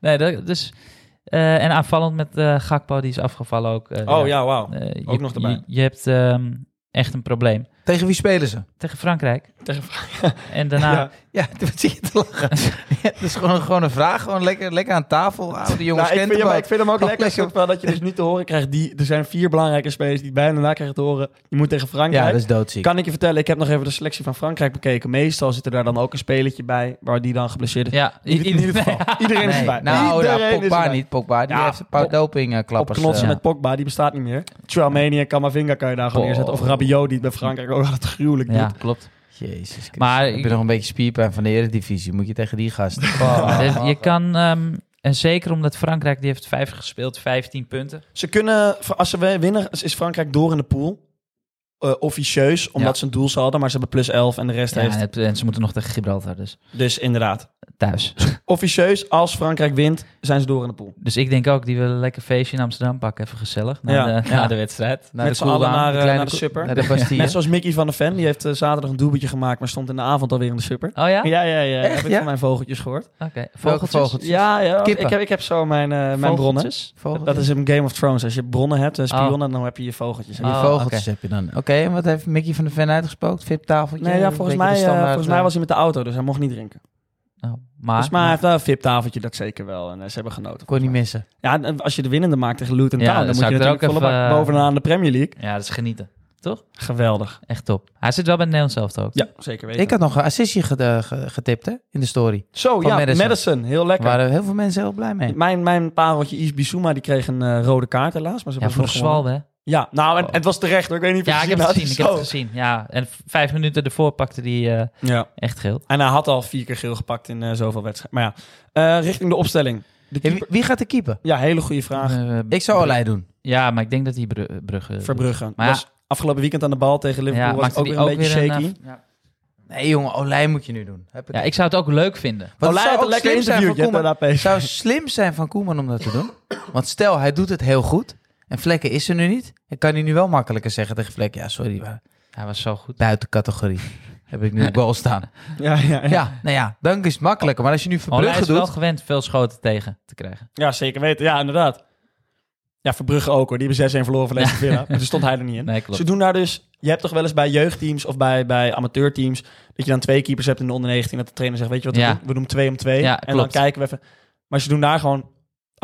nee, dat, dus... eh, en aanvallend met eh Gakpo, die is afgevallen ook. Oh ja, wauw. Eh, je, Ook nog erbij. Je, je hebt ehm, echt een probleem. Tegen wie spelen ze? Tegen Frankrijk. Tegen (laughs) En daarna... Ja. Ja, (laughs) wat zit je te lachen? (laughs) ja, het is gewoon, gewoon een vraag. Gewoon lekker, lekker aan tafel. Oude jongens Nou, ik, vind, hem ook. ik vind hem ook Oh, lekker, lekker. dat je dus niet te horen krijgt. Die, er zijn vier belangrijke spelers die bijna daarna krijgen te horen. Je moet tegen Frankrijk. Ja, dat is doodziek. Kan ik je vertellen, ik heb nog even de selectie van Frankrijk bekeken. Meestal zit er daar dan ook een spelertje bij, waar die dan geblesseerd is. Ja, In, in ieder geval. Iedereen is erbij. nou, Iedereen ja, is Pogba erbij. niet. Pogba, die Ja, heeft een paar op- dopingklappers. Opknotsen eh, met Pogba, die bestaat niet meer. Chouameni en Camavinga kan je daar gewoon Oh. neerzetten. Of Rabiot, die bij Frankrijk ook altijd gruwelijk ja, klopt. Jezus Christus. Maar Heb ik- je nog een beetje spierpijn van de Eredivisie? Moet je tegen die gasten. (laughs) Dus je kan... ehm, En zeker omdat Frankrijk, die heeft vijf gespeeld, 15 punten. Ze kunnen, als ze winnen, is Frankrijk door in de pool. Eh, officieus, omdat Ja. ze een doel hadden, maar ze hebben plus 11 en de rest Ja, heeft. en, het- en ze moeten nog tegen Gibraltar, dus Dus inderdaad. thuis. (laughs) Officieus, als Frankrijk wint, zijn ze door in de pool. Dus ik denk ook, die willen een lekker feestje in Amsterdam pakken. Even gezellig, na, Ja. de, na de wedstrijd. Naar Met de z'n allen naar, de eh, naar de super. Naar de Bastille. Net zoals Mickey van der Ven, die heeft eh, zaterdag een doelpuntje gemaakt, maar stond in de avond alweer in de super. Oh ja? Ja, ja, ja. Echt, heb ik van mijn vogeltjes gehoord. Oké. Vogeltjes? Ja, ja. Kippen. Ik heb, ik heb zo mijn, eh, mijn bronnen. Vogeltjes? Dat is in Game of Thrones. Als je bronnen hebt, en spionnen, dan heb je je vogeltjes. En Oh, vogeltjes heb je dan. Oké, en wat heeft Mickey van der Ven uitgespookt? VIP-tafeltje? Nee, ja, Een volgens, mij, de eh, volgens mij eh, was hij met de auto, dus hij mocht niet drinken. Oh, maar, dus maar hij heeft een VIP-tafeltje, dat zeker wel. En eh, ze hebben genoten. Kon niet missen. Ja, en als je de winnende maakt tegen Luton Ja, Town, dan dan moet je natuurlijk volle bak eh, bovenaan de Premier League. Ja, dat is genieten. Toch? Geweldig. Echt top. Hij zit wel bij het Nederlands zelf ook. Ja, zeker weten. Ik had nog een assistje eh, ge- getipt hè, in de story. Zo, van ja, Madison. Madison. Heel Daar lekker. waren heel veel mensen heel blij mee. Mijn, mijn pareltje Is Bissouma, die kreeg een eh, rode kaart helaas. Maar ze Ja, voor de. Zwalbe, hè? Ja, nou, en, het was terecht hoor. Ik weet niet of je Ja, ik heb had. het gezien. Ik heb het gezien. Ja, en vijf minuten ervoor pakte hij eh, Ja. echt geel. En hij had al vier keer geel gepakt in eh, zoveel wedstrijden. Maar ja, eh, richting de opstelling. De Ja, keeper- wie, wie gaat de keeper? Ja, hele goede vraag. Ik zou Olij doen. Ja, maar ik denk dat hij Bru- Brugge... Verbrugge. Maar ja. was afgelopen weekend aan de bal tegen Liverpool. Ja, was ook weer een beetje een, shaky. ja. Nee jongen, Olij moet je nu doen. Heb ik ja, ik zou het ook leuk vinden. Wat Olij zou had een lekker slim zijn van interviewtje Het zou slim zijn van Koeman om dat te doen. Want stel, hij doet het heel goed. En Vlekken is er nu niet. Dan kan hij nu wel makkelijker zeggen tegen Vlekken. Ja, sorry, maar Hij was zo goed. buiten categorie. (laughs) Heb ik nu op goal staan. (laughs) Ja, ja, ja. Ja, nou ja, dan is het makkelijker. Maar als je nu Olij Verbrugge is wel doet... gewend veel schoten tegen te krijgen. Ja, zeker weten. Ja, inderdaad. Ja, Verbrugge ook hoor. Die hebben 6-1 verloren van Leicester Villa. Maar toen stond hij er niet in. (laughs) Nee, klopt. Ze doen daar dus... Je hebt toch wel eens bij jeugdteams of bij, bij amateurteams... dat je dan twee keepers hebt in de onder 19... dat de trainer zegt, weet je wat we Ja. doen? We doen twee om twee. Ja, en klopt. dan kijken we even... Maar ze doen daar gewoon,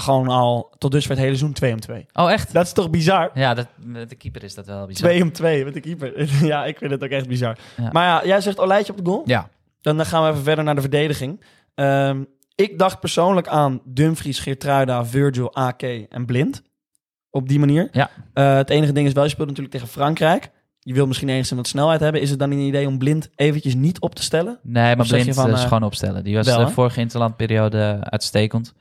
gewoon al tot dusver het hele seizoen twee om twee. Oh, echt? Dat is toch bizar? Ja, dat, met de keeper is dat wel bizar. Twee om twee met de keeper. (laughs) ja, ik vind het ook echt bizar. Ja. Maar ja, jij zegt Olijtje op de goal. Ja, Dan gaan we even verder naar de verdediging. Ehm, ik dacht persoonlijk aan Dumfries, Geertruida, Virgil, AK en Blind. Op die manier. Ja. Eh, het enige ding is wel, je speelt natuurlijk tegen Frankrijk. Je wil misschien enigszins wat snelheid hebben. Is het dan een idee om Blind eventjes niet op te stellen? Nee, maar Blind van, is eh, gewoon opstellen. Die was wel, de vorige interlandperiode uitstekend.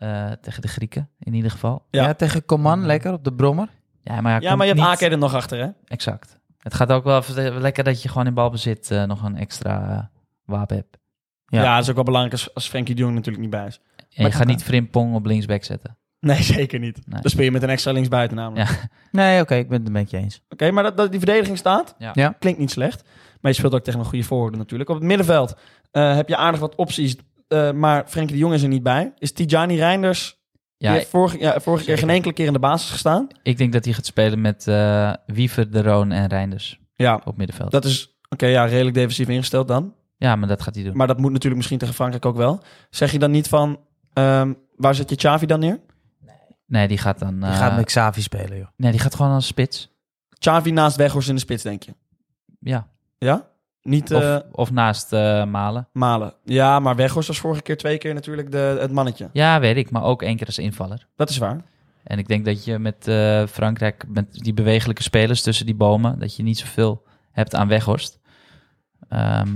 Eh, tegen de Grieken, in ieder geval. Ja. ja. tegen Coman, lekker op de brommer. Ja, maar, Ja, maar je hebt niet- AK er nog achter, hè? Exact. Het gaat ook wel even lekker dat je gewoon in balbezit eh, nog een extra eh, wapen hebt. Ja. Ja. dat is ook wel belangrijk als, als Frenkie de Jong natuurlijk niet bij is. En je Maar- gaat niet Frimpong op linksback zetten. Nee, (laughs) zeker niet. Nee. Dan speel je met een extra linksbuiten namelijk. Ja. Nee, oké, ik ben het met je eens. Oké, maar dat, dat die verdediging staat, Ja. Ja. klinkt niet slecht. Maar je speelt ook tegen een goede voorhoede natuurlijk. Op het middenveld eh, heb je aardig wat opties, eh, maar Frenkie de Jong is er niet bij. Is Tijani Reinders, die Ja, heeft vorige, ja, vorige keer geen enkele keer in de basis gestaan. ik denk dat hij gaat spelen met eh Wiever, De Roon en Reinders Ja, op middenveld. dat is oké, ja, redelijk defensief ingesteld dan. Ja, maar dat gaat hij doen. Maar dat moet natuurlijk misschien tegen Frankrijk ook wel. Zeg je dan niet van, ehm, waar zet je Xavi dan neer? Nee, die gaat dan... Je eh, gaat met Xavi spelen, joh. Nee, die gaat gewoon als spits. Xavi naast Weghorst in de spits, denk je? Ja. Ja? Niet Of, eh, of naast eh, Malen. Malen. Ja, maar Weghorst was vorige keer twee keer natuurlijk de, het mannetje. Ja, weet ik. Maar ook één keer als invaller. Dat is waar. En ik denk dat je met eh, Frankrijk, met die bewegelijke spelers tussen die bomen, dat je niet zoveel hebt aan Weghorst. Ehm,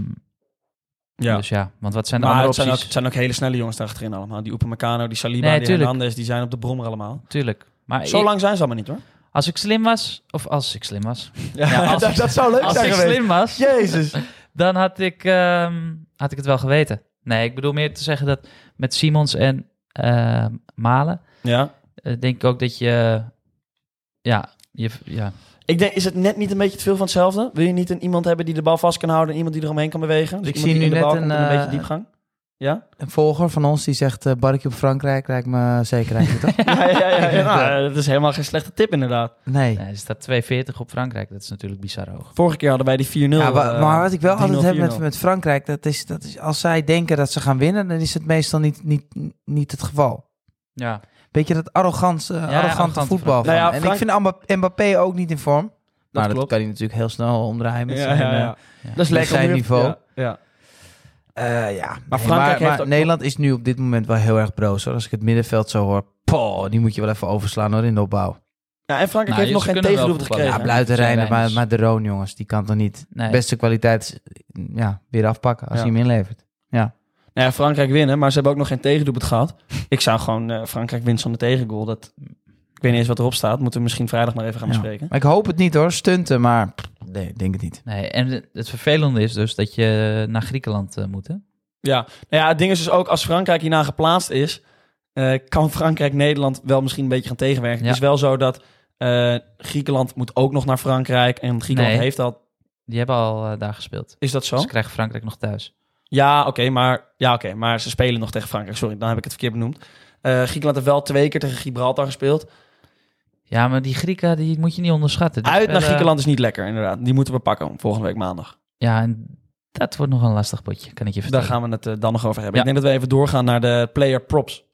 Ja. Dus ja, want wat zijn de maar andere het zijn, ook, het zijn ook hele snelle jongens daar achterin allemaal. Die Upamecano, die Saliba, Nee, die. Hernandez, die zijn op de brommer allemaal. Tuurlijk. Maar Zo ik- lang zijn ze allemaal niet hoor. Als ik slim was, of als ik slim was, (laughs) Ja, als dat, ik- dat zou leuk als zijn ik geweest. slim was, Jezus. (laughs) dan had ik, ehm, had ik het wel geweten. Nee, ik bedoel meer te zeggen dat met Simons en ehm, Malen, Ja. eh, denk ik ook dat je, ja, je, ja, Ik denk, is het net niet een beetje te veel van hetzelfde? Wil je niet een, iemand hebben die de bal vast kan houden en iemand die eromheen kan bewegen? Dus Ik zie nu net een, en een beetje eh, diepgang? Ja? Een volger van ons die zegt, eh barretje op Frankrijk lijkt me zeker eigenlijk, toch? (laughs) Ja, ja, ja. (laughs) ja, Nou, dat is helemaal geen slechte tip inderdaad. Nee. nee, er staat 2,40 op Frankrijk. Dat is natuurlijk bizar hoog. Vorige keer hadden wij die 4-0. Ja, wa- eh, maar wat ik wel 3-0, altijd heb met, 4-0. met Frankrijk, dat is, dat is als zij denken dat ze gaan winnen, dan is het meestal niet, niet, niet het geval. Ja, Beetje dat arrogant, eh, arrogante arrogante voetbal. Nou ja, van. en Frank- ik vind Mbappé ook niet in vorm. maar dat kan hij natuurlijk heel snel omdraaien met Ja, zijn, ja, ja. Ja. Dat is lekker zijn niveau. Ja, ja. Eh, ja, Maar Frankrijk heeft maar ook- Nederland is nu op dit moment wel heel erg broos. Hoor. Als ik het middenveld zo hoor, poh, die moet je wel even overslaan hoor, in de opbouw. Ja, en Frankrijk Nou, heeft nog geen voetballen. gekregen. Ja, Bluiten zijn rijden, maar, maar de Roon jongens, die kan toch niet nee. beste kwaliteit ja, weer afpakken als Ja. hij hem inlevert. Nou ja, Frankrijk winnen, maar ze hebben ook nog geen tegendoelpunt gehad. Ik zou gewoon eh, Frankrijk wint zonder tegengoal. Dat, ik weet niet eens wat erop staat. Moeten we misschien vrijdag maar even gaan Ja. bespreken. Maar ik hoop het niet hoor, stunten, maar nee, ik denk het niet. Nee, en het- vervelende is dus dat je naar Griekenland eh, moet, hè? Ja, nou ja, het ding is dus ook als Frankrijk hierna geplaatst is, eh, kan Frankrijk Nederland wel misschien een beetje gaan tegenwerken. Ja. Het is wel zo dat eh, Griekenland moet ook nog naar Frankrijk en Griekenland Nee. heeft al. Die hebben al daar gespeeld. Is dat zo? Dus krijgen Frankrijk nog thuis. Ja, oké, maar ja, oké, maar ze spelen nog tegen Frankrijk. Sorry, dan heb ik het verkeerd benoemd. Eh, Griekenland heeft wel twee keer tegen Gibraltar gespeeld. Ja, maar die Grieken, die moet je niet onderschatten. Die Uit naar spelen- Griekenland is niet lekker, inderdaad. Die moeten we pakken volgende week maandag. Ja, en dat wordt nog een lastig potje, kan ik je Daar vertellen. gaan we het eh, dan nog over hebben. Ja. Ik denk dat we even doorgaan naar de player props.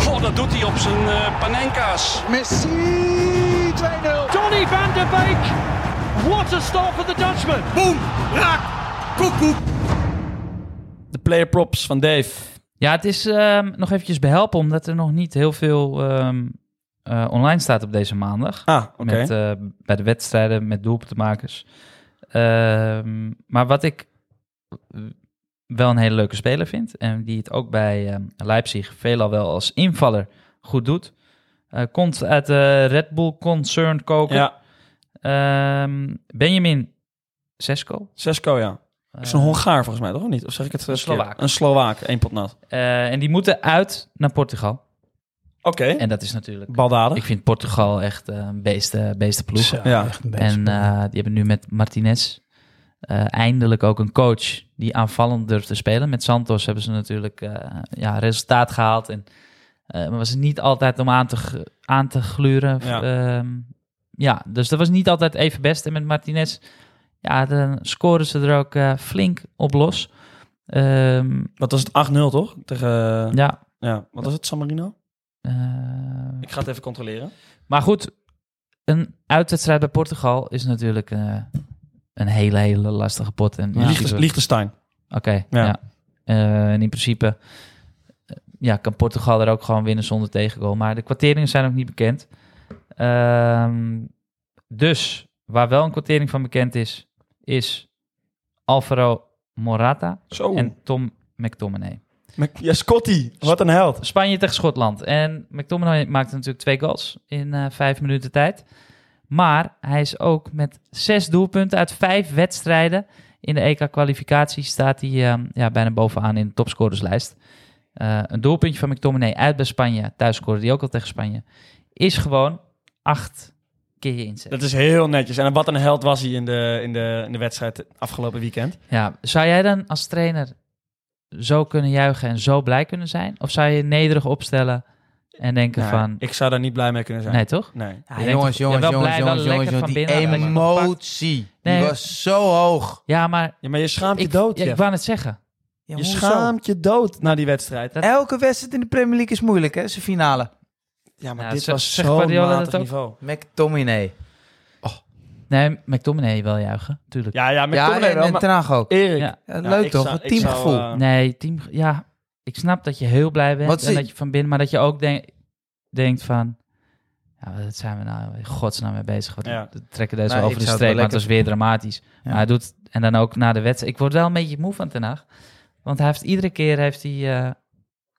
Goh, dat doet hij op zijn eh panenka's. Messi 2-0. Donny van de Beek. What a start for the Dutchman. Boom, raak, koekoek. De player props van Dave. Ja, het is ehm, nog eventjes behelpen, omdat er nog niet heel veel ehm, eh, online staat op deze maandag. Ah, oké. Met, eh, bij de wedstrijden, met doelpuntenmakers. Ehm maar wat ik wel een hele leuke speler vind, en die het ook bij Leipzig veelal wel als invaller goed doet, eh, komt uit de Red Bull Concern koken. Ja, Benjamin Sesko. Sesko, ja. Is een Hongaar volgens mij, toch? Of niet? Of zeg ik het Eh, Een? Slovaak. Een Slovaak, één pot nat. Eh, en die moeten uit naar Portugal. Oké, En dat is natuurlijk... baldadig. Ik vind Portugal echt eh, een beeste, ploeg. Ja. echt een beetje. En eh, die hebben nu met Martinez eh, eindelijk ook een coach die aanvallend durft te spelen. Met Santos hebben ze natuurlijk eh, ja, resultaat gehaald. En, eh, maar was het niet altijd om aan te, aan te gluren. Ja. Ja. ja, dus dat was niet altijd even best. En met Martinez, ja, dan scoren ze er ook eh, flink op los. Ehm, Wat was het? 8-0, toch? Tegen, ja. ja, wat was het? San Marino? eh, Ik ga het even controleren. Maar goed, een uitwedstrijd bij Portugal is natuurlijk eh, een hele, hele lastige pot. En, ja, Liechtenstein. Oké, Ja. ja. Eh, en in principe eh, ja, kan Portugal er ook gewoon winnen zonder tegengoal. Maar de kwarteringen zijn ook niet bekend. Ehm, dus, waar wel een kwartering van bekend is, is Alvaro Morata Zo. en Tom McTominay. Mc- Ja, Scotty. Wat een held. Spanje tegen Schotland. En McTominay maakte natuurlijk twee goals in eh, vijf minuten tijd. Maar hij is ook met zes doelpunten uit vijf wedstrijden in de EK-kwalificatie staat hij eh, ja, bijna bovenaan in de topscorerslijst. Eh, een doelpuntje van McTominay uit bij Spanje, thuis scoorde hij ook al tegen Spanje, is gewoon acht keer je inzet. Dat is heel netjes. En wat een held was hij in de, in de, in de wedstrijd afgelopen weekend. Ja, zou jij dan als trainer zo kunnen juichen en zo blij kunnen zijn? Of zou je nederig opstellen en denken Nee, van... Ik zou daar niet blij mee kunnen zijn. Nee, toch? Nee. Ja, jongens, toch- jongens, jongens, blij, jongens, jongens, die binnen, emotie, Nee. die was zo hoog. Ja, maar Ja, maar je schaamt je ik, dood, ja, ik wou het zeggen. Ja, Je schaamt je dood na die wedstrijd. Dat- Elke wedstrijd in de Premier League is moeilijk, hè? Zijn finale. Ja, maar Ja, dit was zo'n dat matig niveau. McTominay. Nee, McTominay wel juichen, tuurlijk. Ja, ja, Ja, McTominay en, wel, en maar ook. Erik. Ja. Ja, Ja, leuk toch? zou- teamgevoel. eh, Nee, team... Ja, ik snap dat je heel blij bent Wat en zie- dat je van binnen... Maar dat je ook denk, denkt van... Ja, wat zijn we nou in godsnaam mee bezig? Wat, Ja. we trekken deze Nou, over de streep, maar het was weer dramatisch. Ja. Maar hij doet... En dan ook na de wedstrijd... Ik word wel een beetje moe van Ten Hag. Want hij heeft iedere keer heeft hij... eh,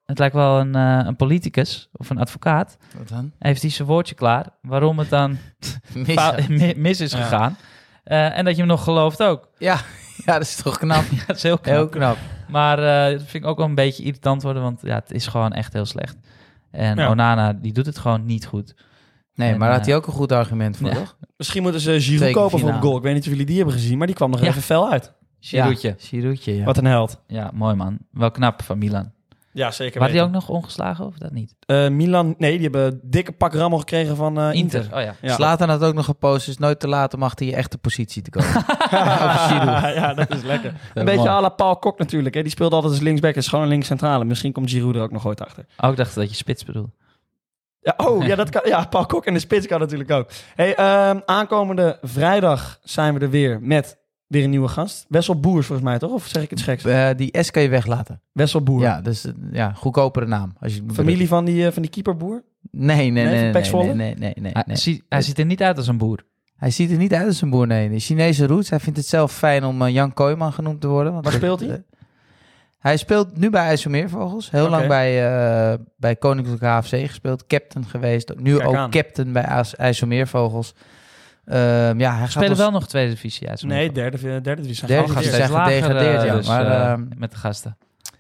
het lijkt wel een, eh, een politicus of een advocaat. Wat dan? Heeft hij zijn woordje klaar. Waarom het dan (laughs) Mis. (laughs) mis is Ja. gegaan. Eh, en dat je hem nog gelooft ook. Ja, (laughs) ja, dat is toch knap. Ja, dat is heel knap. Heel knap. Maar eh, dat vind ik ook wel een beetje irritant worden, want ja, het is gewoon echt heel slecht. En Ja. Onana, die doet het gewoon niet goed. Nee, En, maar daar had hij ook een goed argument voor, ja. toch? Misschien moeten ze Giroud kopen voor een goal. Ik weet niet of jullie die hebben gezien, maar die kwam nog Ja. even fel uit. Giroudje. Ja, Giroudje, ja. Wat een held. Ja. mooi man. Wel knap van Milan. Ja, zeker Waren die ook nog ongeslagen of dat niet? Eh, Milan, nee, die hebben een dikke pak rammel gekregen van eh, Inter. Inter. Oh ja. Slatan had ook nog gepost, is nooit te laat om achter je echte positie te komen. (laughs) (laughs) ja, dat is lekker. een beetje mooi. à la Paul Kok natuurlijk. Hè. Die speelde altijd als linksback. is gewoon een linkscentrale. Misschien komt Giroud er ook nog ooit achter. Oh, ik dacht dat je spits bedoelde. Ja, oh, ja, dat (laughs) kan, ja, Paul Kok en de spits kan natuurlijk ook. Hey, ehm, aankomende vrijdag zijn we er weer met weer een nieuwe gast. Wessel Boers volgens mij, toch? Of zeg ik het geks? Eh, die S kan je weglaten. Wessel Boer. Ja, dus eh, ja, goedkopere naam. Als je Familie van die, eh, van die keeper Boer? Nee, nee, Nee, nee, nee, nee, nee, nee, nee, nee, Hij, nee. ziet, hij ziet er niet uit als een boer. Hij ziet er niet uit als een boer, nee. De Chinese roots. Hij vindt het zelf fijn om Jan Kooijman genoemd te worden. want Waar speelt hij? hij speelt nu bij IJsselmeervogels. Heel lang bij, eh, bij Koninklijke HFC gespeeld. Captain geweest. Nu Kijk ook aan. captain bij IJs- IJsselmeervogels. Ehm, ja, hij gaat Spelen ons- wel nog tweede divisie uit. Nee, derde, derde divisie. Derde divisie. zijn gedegradeerd, ja, dus, maar, eh, ehm, met de gasten.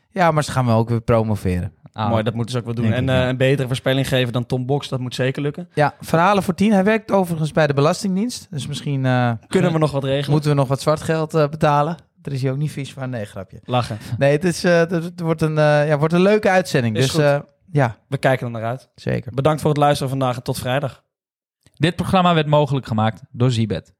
Ja, maar ze gaan we ook weer promoveren. Ah, Mooi, dat moeten ze ook wel doen. En eh, ja. een betere voorspelling geven dan Tom Box, dat moet zeker lukken. Ja, verhalen voor tien. Hij werkt overigens bij de Belastingdienst. Dus misschien eh, Kunnen we nog wat regelen? moeten we nog wat zwart geld eh, betalen. Er is hij ook niet vies van. Nee, grapje. Lachen. Nee, het, is, eh, het- wordt, een, eh, ja, wordt een leuke uitzending. Is dus goed. eh, ja, We kijken er naar uit. zeker. Bedankt voor het luisteren vandaag en tot vrijdag. Dit programma werd mogelijk gemaakt door Zibet.